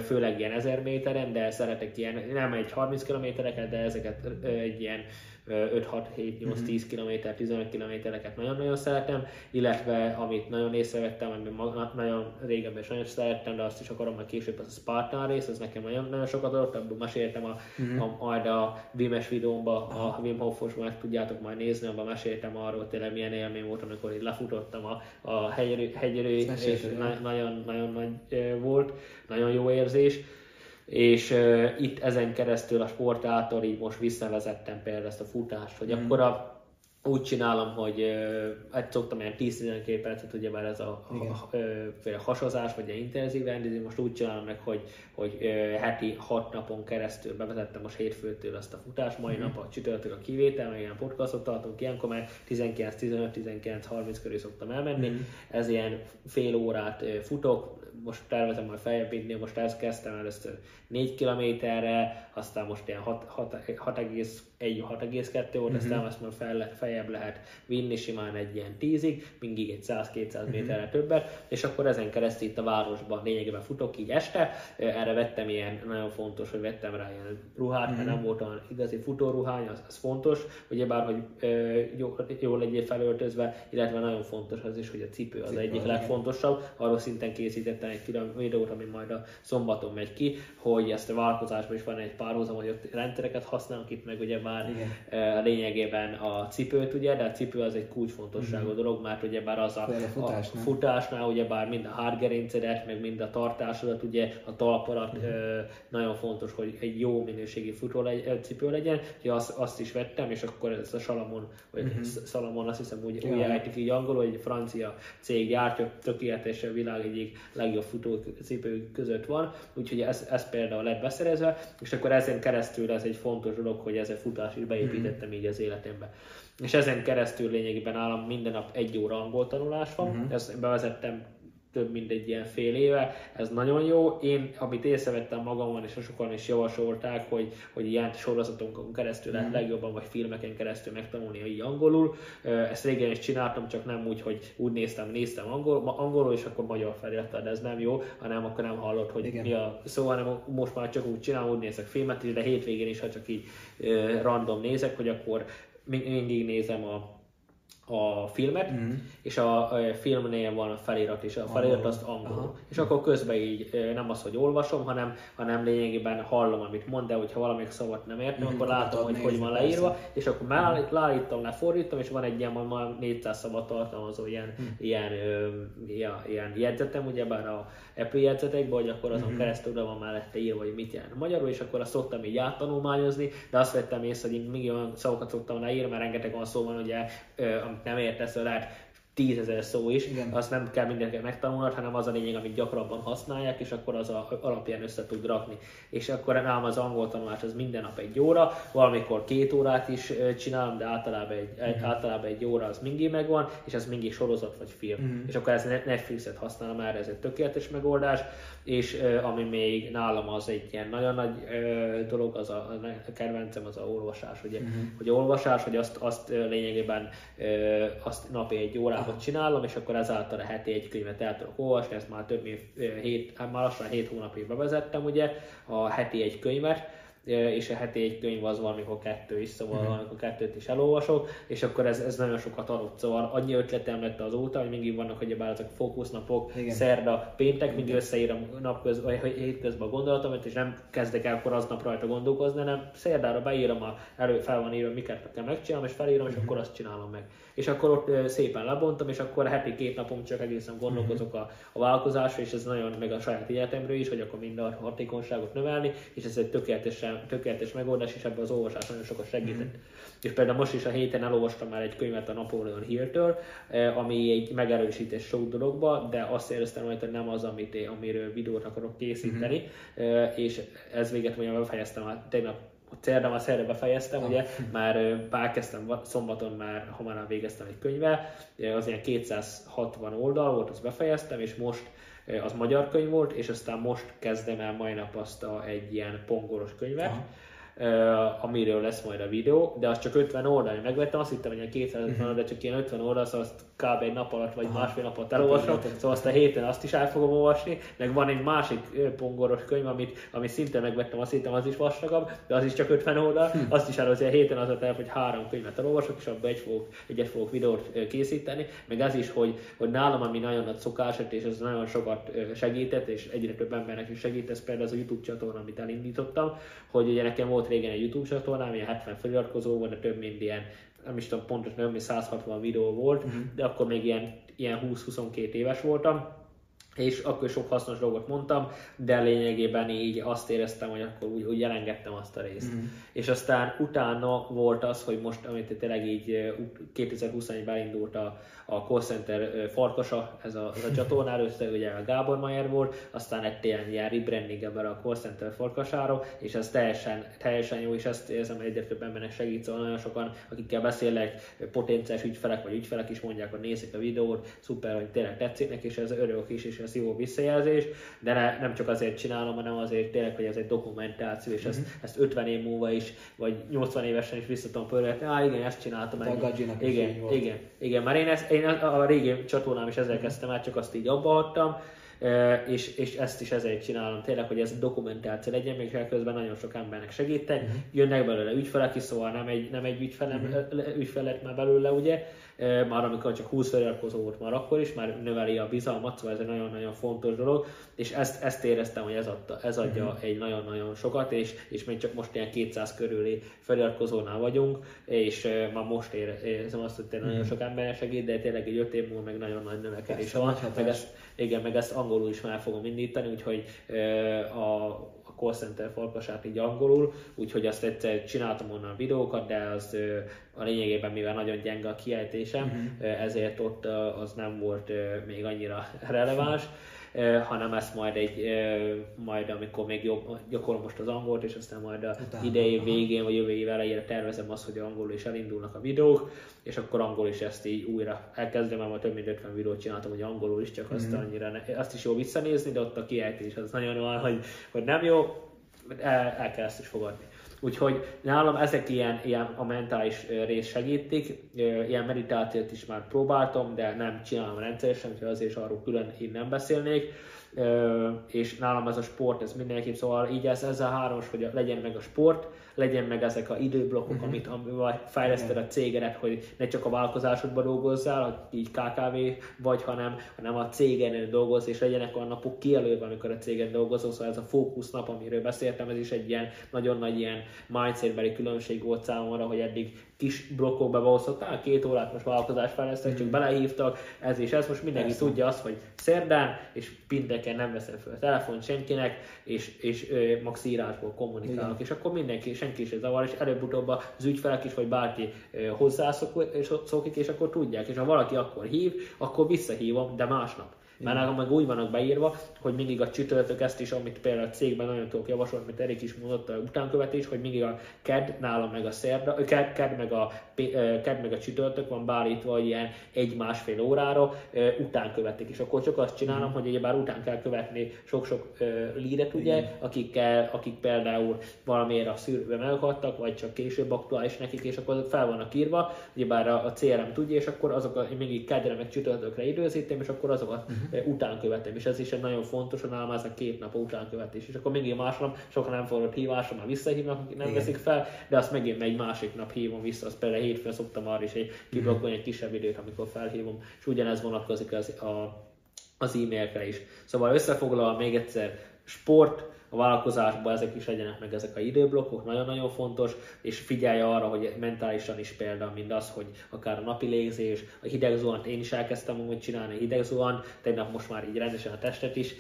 főleg ilyen 1000 méteren, de szeretek ilyen, nem egy 30 kilométereket, de ezeket egy ilyen 5-6-7-8-10 km, 15 kilométereket nagyon-nagyon szeretem, illetve amit nagyon észrevettem, amit nagyon régebben is nagyon szerettem, de azt is akarom hogy később, az a Spartan rész, ez nekem nagyon, nagyon sokat adott, abban meséltem a, mm-hmm. a, majd a Vimes videómban, a Wim Hofos, meg tudjátok majd nézni, abban meséltem arról tényleg milyen élmény volt, amikor itt lefutottam a, a hegyerő, hegyerő és na, nagyon, nagyon nagy volt, nagyon jó érzés és uh, itt ezen keresztül a sport által így most visszavezettem például ezt a futást, hogy mm. akkor a, úgy csinálom, hogy uh, egy szoktam ilyen 10-12 percet, ugye már ez a, a, a, a hasozás, vagy egy intenzív rendező, most úgy csinálom meg, hogy, hogy uh, heti 6 napon keresztül bevezettem most hétfőtől ezt a futást, mai mm. nap a csütörtök a kivétel, meg ilyen podcastot tartunk ilyenkor, mert 19-15-19-30 körül szoktam elmenni, mm. ez ilyen fél órát futok, most tervezem majd feljebb vinni, most ezt kezdtem először 4 kilométerre, aztán most ilyen 6,1-6,2 volt, aztán azt már fel, feljebb lehet vinni simán egy ilyen 10-ig, mindig egy 100-200 méterre többet, és akkor ezen keresztül itt a városban lényegében futok így este, erre vettem ilyen, nagyon fontos, hogy vettem rá ilyen ruhát, mert nem volt olyan igazi futóruhány, az, az fontos, ugyebár, hogy jól, jól legyél felöltözve, illetve nagyon fontos az is, hogy a cipő az cipő, egyik legfontosabb, arról szinten készítettem egy külön videót, ami majd a szombaton megy ki, hogy ezt a vállalkozásban is van egy párhuzam, hogy ott rendszereket használunk, itt meg ugye már Igen. lényegében a cipőt, ugye, de a cipő az egy kulcsfontosságú mm-hmm. dolog, mert ugye bár az a, a futásnál, a futásnál ugye bár mind a hátgerincedet, meg mind a tartásodat, ugye a talp alatt mm-hmm. nagyon fontos, hogy egy jó minőségi futó legy, cipő legyen, hogy azt, azt is vettem, és akkor ez a Salamon, vagy mm-hmm. Salamon azt hiszem úgy, úgy ejtik így angolul, egy francia cég gyártja, tökéletesen a világ egyik legjobb futócipő között van, úgyhogy ez, ez például lett beszerezve, és akkor ezen keresztül ez egy fontos dolog, hogy ez a futás is beépítettem mm-hmm. így az életembe. És ezen keresztül lényegében állam minden nap egy óra angol tanulás van, mm-hmm. ezt bevezettem több mint egy ilyen fél éve, ez nagyon jó. Én, amit észrevettem magamon, és sokan is javasolták, hogy, hogy ilyen sorozatokon keresztül lehet mm. legjobban, vagy filmeken keresztül megtanulni így angolul. Ezt régen is csináltam, csak nem úgy, hogy úgy néztem, néztem angol, angolul, és akkor magyar felirattal, de ez nem jó, hanem akkor nem hallott, hogy Igen. mi a szó, hanem most már csak úgy csinálom, úgy nézek filmet is, de hétvégén is, ha csak így random nézek, hogy akkor mindig nézem a a filmet, mm. és a, a filmnél van a felirat, és a felirat azt angol. Aha. És akkor közben így nem az, hogy olvasom, hanem, hanem lényegében hallom, amit mond, de hogyha valamelyik szavat nem értem, mm, akkor látom, hogy hogy van leírva, persze. és akkor már mm. leállítom, lefordítom, és van egy ilyen már 400 szavat tartalmazó ilyen, mm. ilyen, ö, ilyen, ilyen jegyzetem, ugyebár a Apple jegyzetekben, hogy akkor azon mm-hmm. keresztül van mellette írva, hogy mit jelent magyarul, és akkor azt szoktam így áttanulmányozni, de azt vettem észre, hogy én még olyan szavakat szoktam leírni, mert rengeteg olyan szó van, ugye, nem értesz, lehet tízezer szó is, Igen. azt nem kell mindenki megtanulnod, hanem az a lényeg, amit gyakrabban használják, és akkor az a, alapján össze tud rakni. És akkor nálam az angol tanulás az minden nap egy óra, valamikor két órát is csinálom, de általában egy, uh-huh. általában egy óra az mindig megvan, és ez mindig sorozat vagy film. Uh-huh. És akkor ez Netflixet használom már, ez egy tökéletes megoldás, és ami még nálam az egy ilyen nagyon nagy dolog, az a, a kedvencem az a olvasás, ugye, uh-huh. hogy olvasás, hogy azt, azt lényegében azt napi egy órát órában csinálom, és akkor ezáltal a heti egy könyvet el tudok olvasni, ezt már több mint hét, már lassan hét hónapig bevezettem ugye, a heti egy könyvet, és a heti egy könyv az valamikor kettő is, szóval mm-hmm. valamikor kettőt is elolvasok, és akkor ez, ez nagyon sokat adott, szóval annyi ötletem lett azóta, hogy mindig vannak, hogy bár ezek fókusznapok, Igen. szerda, péntek, mindig összeírom napközben, vagy hétközben a gondolatomat, és nem kezdek el akkor aznap rajta gondolkozni, hanem szerdára beírom, a, elő fel van írva, miket kell megcsinálnom, és felírom, és mm-hmm. akkor azt csinálom meg. És akkor ott szépen lebontom, és akkor heti két napom csak egészen gondolkozok a, a vállalkozásra, és ez nagyon meg a saját életemről is, hogy akkor mind a hatékonyságot növelni, és ez egy tökéletesen tökéletes megoldás, és ebben az olvasás nagyon sokat segített. Mm-hmm. És például most is a héten elolvastam már egy könyvet a Napoleon Hill-től, eh, ami egy megerősítés sok dologba, de azt éreztem, hogy nem az, amit én, amiről videót akarok készíteni, mm-hmm. és ez véget mondjam, befejeztem már tegnap szerdán már szerdán befejeztem, ugye, már elkezdtem szombaton már hamarabb végeztem egy könyvvel, az ilyen 260 oldal volt, azt befejeztem, és most az magyar könyv volt, és aztán most kezdem el mai nap azt a, egy ilyen pongoros könyvet, Aha amiről lesz majd a videó, de az csak 50 oldal. Megvettem, azt hittem, hogy ilyen 250 oldal, de csak ilyen 50 oldal, szóval azt kb. egy nap alatt vagy Aha. másfél nap alatt elolvasom, szóval azt a héten azt is el fogom olvasni, meg van egy másik pongoros könyv, amit, amit szinte megvettem, azt hittem az is vastagabb, de az is csak 50 oldal, hm. azt is előző a héten az el, hogy három könyvet elolvasok, és abban egy fogok, egyet fogok videót készíteni, meg az is, hogy, hogy nálam, ami nagyon nagy szokás, és ez nagyon sokat segített, és egyre több embernek is segít, ez például az a YouTube csatorna, amit elindítottam, hogy ugye nekem volt régen egy YouTube csatornám, ilyen 70 feliratkozó volt, de több mint ilyen nem is tudom pontosan, nem, 160 videó volt, uh-huh. de akkor még ilyen, ilyen 20-22 éves voltam, és akkor sok hasznos dolgot mondtam, de lényegében így azt éreztem, hogy akkor úgy, úgy elengedtem azt a részt. Mm. És aztán utána volt az, hogy most, amit tényleg így 2021-ben indult a, a call center farkasa, ez a, ez a csatorna, először ugye a Gábor Mayer volt, aztán egy ilyen, ilyen rebranding ebben a call center farkasáról, és ez teljesen, teljesen jó, és ezt érzem, hogy egyre több embernek segít, szóval nagyon sokan, akikkel beszélek, potenciális ügyfelek vagy ügyfelek is mondják, hogy nézik a videót, szuper, hogy tényleg tetszik neki, és ez örülök is, és ez jó visszajelzés, de ne, nem csak azért csinálom, hanem azért tényleg, hogy ez egy dokumentáció, és mm-hmm. ezt, mhm. ezt 50 év múlva is, vagy 80 évesen is vissza tudom pörgetni, ah igen, ezt csináltam. A igen, igen, igen, mert én, ezt, én a régi csatornám is ezzel kezdtem át, csak azt így abba hagytam, és, és ezt is ezért csinálom tényleg, hogy ez dokumentáció legyen, még közben nagyon sok embernek segíteni, uh-huh. jönnek belőle ügyfelek is, szóval nem egy, nem egy ügyfelem, uh-huh. ügyfel lett már belőle, ugye, már amikor csak 20 feliratkozó volt már akkor is, már növeli a bizalmat, szóval ez egy nagyon-nagyon fontos dolog, és ezt, ezt éreztem, hogy ez, adta, ez adja uh-huh. egy nagyon-nagyon sokat, és, és még csak most ilyen 200 körüli feliratkozónál vagyunk, és már most érzem azt, hogy tényleg uh-huh. nagyon sok ember segít, de tényleg egy 5 év múlva meg nagyon nagy növekedés van, meg ezt, igen, meg ezt angolul is már fogom indítani, úgyhogy a, call center farkasát így angolul, úgyhogy azt egyszer csináltam onnan videókat, de az a lényegében, mivel nagyon gyenge a kiejtésem, uh-huh. ezért ott az nem volt még annyira releváns hanem ezt majd egy, majd amikor még jobb, gyakorlom most az angolt, és aztán majd a idei végén, vagy jövő év elejére tervezem azt, hogy angolul is elindulnak a videók, és akkor angol is ezt így újra elkezdem, mert több mint 50 videót csináltam, hogy angolul is, csak azt, mm-hmm. annyira ne, azt is jó visszanézni, de ott a kiejtés az nagyon van, hogy, hogy nem jó, el, el kell ezt is fogadni. Úgyhogy nálam ezek ilyen, ilyen a mentális rész segítik, ilyen meditációt is már próbáltam, de nem csinálom rendszeresen, úgyhogy azért is arról külön én nem beszélnék és nálam ez a sport, ez mindenképp, szóval így ez, ez a hármas, hogy legyen meg a sport, legyen meg ezek a időblokkok, uh-huh. amit amivel fejleszted a cégedet, hogy ne csak a vállalkozásodban dolgozzál, hogy így KKV vagy, hanem, hanem a cégen dolgozz, és legyenek olyan napok kijelölve, amikor a cégen dolgozol, szóval ez a fókusznap, amiről beszéltem, ez is egy ilyen nagyon nagy ilyen mindsetbeli különbség volt számomra, hogy eddig kis blokkokba beosztottál, két órát most vállalkozás fejlesztek, csak belehívtak, ez és ez, most mindenki Persze. tudja azt, hogy szerdán és pénteken nem veszem fel a telefon senkinek, és, és ö, max írásból kommunikálok, Igen. és akkor mindenki, senki is zavar, és előbb-utóbb az ügyfelek is, vagy bárki hozzászokik, és akkor tudják, és ha valaki akkor hív, akkor visszahívom, de másnap. Mert nálam meg úgy vannak beírva, hogy mindig a csütörtök ezt is, amit például a cégben nagyon tudok javasolni, amit Erik is mondott, a utánkövetés, hogy mindig a KED nálam meg a szerda, KED, KED, meg, a, KED meg a csütörtök van beállítva ilyen egy-másfél órára utánkövetik, és akkor csak azt csinálom, mm. hogy ugyebár után kell követni sok-sok lídet, ugye, akikkel, akik például valamiért a szűrőben meghaltak, vagy csak később aktuális nekik, és akkor fel vannak írva, ugyebár a, a CRM tudja, és akkor azokat mindig kedre meg csütörtökre időzítem, és akkor azokat uh-huh után követem, és ez is egy nagyon fontos, hogy nálam ez a két nap után követés. És akkor még másnap sokan nem fordult hívásra, már visszahívnak, akik nem Igen. veszik fel, de azt megint egy másik nap hívom vissza, azt például hétfőn szoktam arra is egy kiblokkolni egy kisebb időt, amikor felhívom, és ugyanez vonatkozik az, a, az e-mailkre is. Szóval összefoglalva még egyszer, sport, a vállalkozásban ezek is legyenek meg ezek a időblokkok, nagyon-nagyon fontos, és figyelj arra, hogy mentálisan is példa, mint az, hogy akár a napi légzés, a hideg zuhant, én is elkezdtem úgy csinálni hideg zuhant, tegnap most már így rendesen a testet is,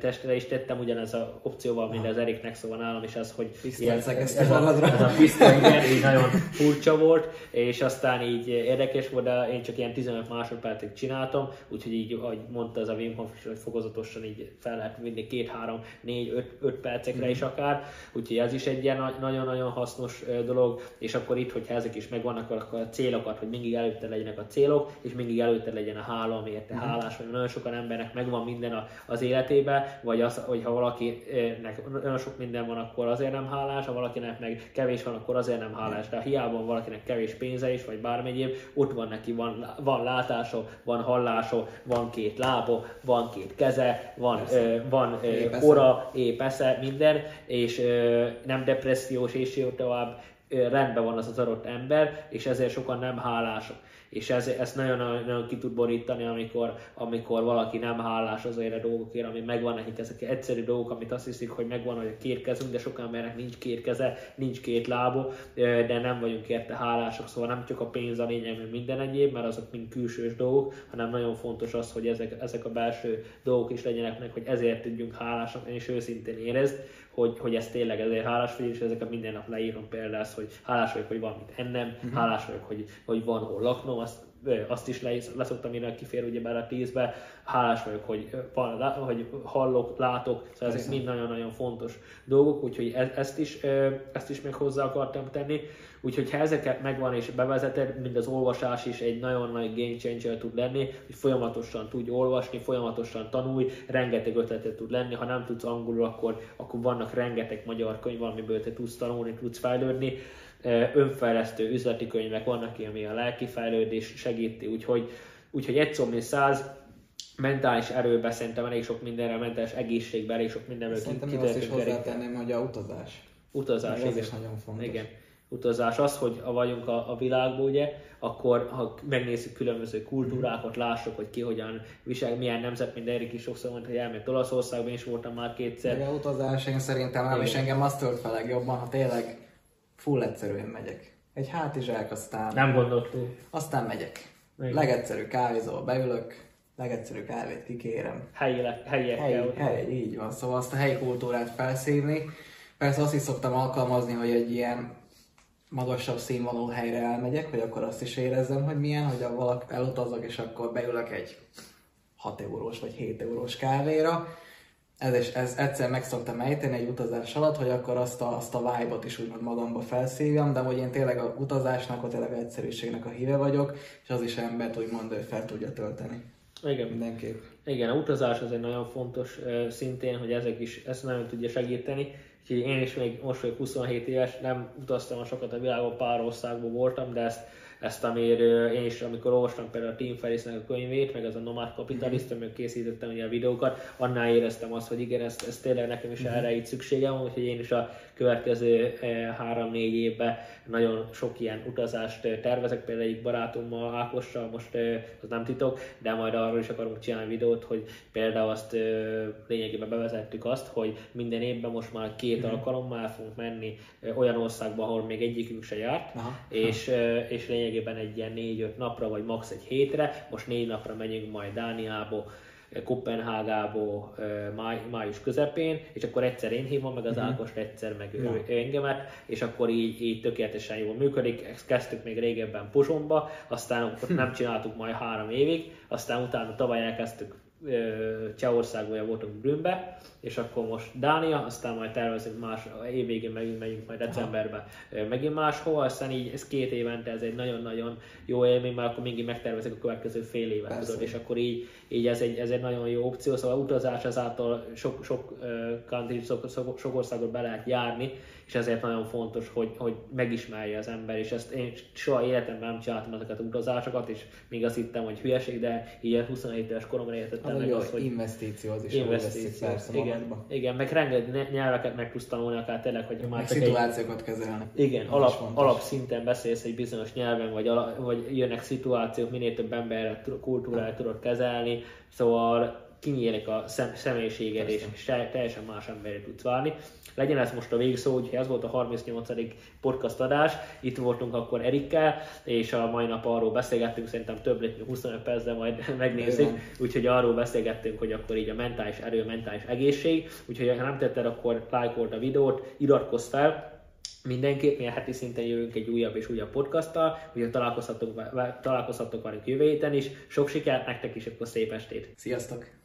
testre is tettem ugyanez a opcióval, mint az Eriknek, szóval nálam is ez, hogy ilyen, ez, ez, a, ez a pisztoly, igen, így nagyon furcsa volt, és aztán így érdekes volt, de én csak ilyen 15 másodpercig csináltam, úgyhogy így, ahogy mondta ez a Wim Hof, hogy fokozatosan így fel lehet vinni két, három, négy, öt 5 percekre is akár, úgyhogy ez is egy ilyen nagyon-nagyon hasznos dolog, és akkor itt, hogyha ezek is megvannak, akkor a célokat, hogy mindig előtte legyenek a célok, és mindig előtte legyen a hála, amiért te mhm. hálás vagy. Nagyon sokan embernek megvan minden az életébe, vagy az, hogyha valakinek nagyon sok minden van, akkor azért nem hálás, ha valakinek meg kevés van, akkor azért nem hálás. De hiába van valakinek kevés pénze is, vagy bármi egyéb, ott van neki, van, van látása, van hallása, van két lába, van két keze, van, ö, van ö, ora, épp esze, minden, és ö, nem depressziós, és jó tovább, ö, rendben van az az adott ember, és ezért sokan nem hálások és ez, ezt nagyon, nagyon ki tud borítani, amikor, amikor valaki nem hálás azért a dolgokért, ami megvan nekik, ezek egyszerű dolgok, amit azt hiszik, hogy megvan, hogy két kezünk, de sok embernek nincs két keze, nincs két lábó, de nem vagyunk érte hálások, szóval nem csak a pénz a lényeg, mint minden egyéb, mert azok mind külsős dolgok, hanem nagyon fontos az, hogy ezek, ezek a belső dolgok is legyenek meg, hogy ezért tudjunk hálásak, és őszintén érezd, hogy, hogy ez tényleg ezért hálás vagyok, és ezeket minden nap leírom például, hogy hálás vagyok, hogy van mit ennem, uh-huh. hálás vagyok, hogy, hogy van hol laknom, azt azt is leszoktam én, kifér ugye bele a tízbe. Hálás vagyok, hogy, van, hogy hallok, látok, szóval ezek mind nagyon-nagyon fontos dolgok, úgyhogy e, ezt is, ezt is még hozzá akartam tenni. Úgyhogy ha ezeket megvan és bevezeted, mind az olvasás is egy nagyon nagy game changer tud lenni, hogy folyamatosan tudj olvasni, folyamatosan tanulj, rengeteg ötletet tud lenni, ha nem tudsz angolul, akkor, akkor vannak rengeteg magyar könyv, amiből te tudsz tanulni, tudsz fejlődni önfejlesztő üzleti könyvek vannak, ami a lelki fejlődés segíti, úgyhogy, úgyhogy egy szomni száz mentális erőbe szerintem elég sok mindenre, mentális egészségben elég sok mindenről Szerintem ki, azt is hozzátenném, hogy a utazás. Utazás, ez igen. is nagyon fontos. Igen. Utazás az, hogy a vagyunk a, a világban, ugye, akkor ha megnézzük különböző kultúrákat, lássuk, hogy ki hogyan visel, milyen nemzet, mint Erik is sokszor mondta, hogy elment Olaszországban, is voltam már kétszer. Igen, utazás, én szerintem el, és engem azt tölt fel legjobban, ha tényleg full egyszerűen megyek. Egy hátizsák, aztán... Nem gondolt Aztán megyek. Igen. Legegyszerű kávézóba beülök, legegyszerű kávét kikérem. Helyi, helyiekkel. Helyi, hely, így van. Szóval azt a helyi kultúrát felszívni. Persze azt is szoktam alkalmazni, hogy egy ilyen magasabb színvonalú helyre elmegyek, hogy akkor azt is érezzem, hogy milyen, hogy valak elutazok, és akkor beülök egy 6 eurós vagy 7 eurós kávéra, ez, és ez egyszer meg szoktam ejteni egy utazás alatt, hogy akkor azt a, azt a vibe-ot is úgymond magamba felszívjam, de hogy én tényleg a utazásnak, a tényleg egyszerűségnek a híve vagyok, és az is embert úgymond fel tudja tölteni. Igen. Mindenképp. Igen, a utazás az egy nagyon fontos szintén, hogy ezek is ezt nagyon tudja segíteni. Úgyhogy én is még most vagyok 27 éves, nem utaztam a sokat a világon, pár országban voltam, de ezt ezt, amire én is, amikor olvastam például a Tim Ferrisnek a könyvét, meg az a Nomad Capitalist, mm-hmm. amikor készítettem ugye a videókat, annál éreztem azt, hogy igen, ezt, ezt tényleg nekem is mm-hmm. erre így szükségem úgyhogy én is a következő három-négy évben nagyon sok ilyen utazást tervezek, például egy barátommal, Ákossal, most az nem titok, de majd arról is akarunk csinálni videót, hogy például azt lényegében bevezettük azt, hogy minden évben most már két mm-hmm. alkalommal fogunk menni olyan országba, ahol még egyikünk se járt, Aha. és, és lényegében egy ilyen négy-öt napra, vagy max. egy hétre, most négy napra megyünk majd Dániába, Kopenhágából máj, május közepén, és akkor egyszer én hívom meg az uh-huh. Ákost, egyszer meg ő, ő engemet, és akkor így, így tökéletesen jól működik. Ezt kezdtük még régebben Pozsomba, aztán nem csináltuk majd három évig, aztán utána tavaly elkezdtük Csehországban voltunk Brünnbe, és akkor most Dánia, aztán majd tervezünk más, év végén megint megyünk majd decemberben megint máshol, aztán így ez két évente ez egy nagyon-nagyon jó élmény, mert akkor mindig megtervezik a következő fél évet, tudod, és akkor így, így ez, egy, ez egy nagyon jó opció, szóval utazás ezáltal sok, sok country, sok, sok, sok országot be lehet járni, és ezért nagyon fontos, hogy, hogy megismerje az ember, és ezt én soha életemben nem csináltam ezeket az utazásokat, és még azt hittem, hogy hülyeség, de így 27 éves koromra értettem meg azt, hogy investíció az is investíció. Persze igen, magadba. igen, meg rengeteg nyelveket meg tudsz tanulni, akár tényleg, hogy már szituációkat egy, kezelni. Igen, alap, alapszinten beszélsz egy bizonyos nyelven, vagy, ala, vagy jönnek szituációk, minél több emberre kultúrát tudod kezelni, szóval kinyílik a szem, személyiséged, és teljesen más emberre tudsz válni. Legyen ez most a végszó, hogy ez volt a 38. podcast adás, itt voltunk akkor Erikkel, és a mai nap arról beszélgettünk, szerintem több lett, 25 percre majd megnézzük, úgyhogy arról beszélgettünk, hogy akkor így a mentális erő, mentális egészség, úgyhogy ha nem tetted, akkor lájkold a videót, iratkozz fel, Mindenképp mi a heti szinten jövünk egy újabb és újabb podcasttal, ugye találkozhatok, találkozhatok velünk jövő héten is. Sok sikert nektek is, akkor szép estét! Sziasztok!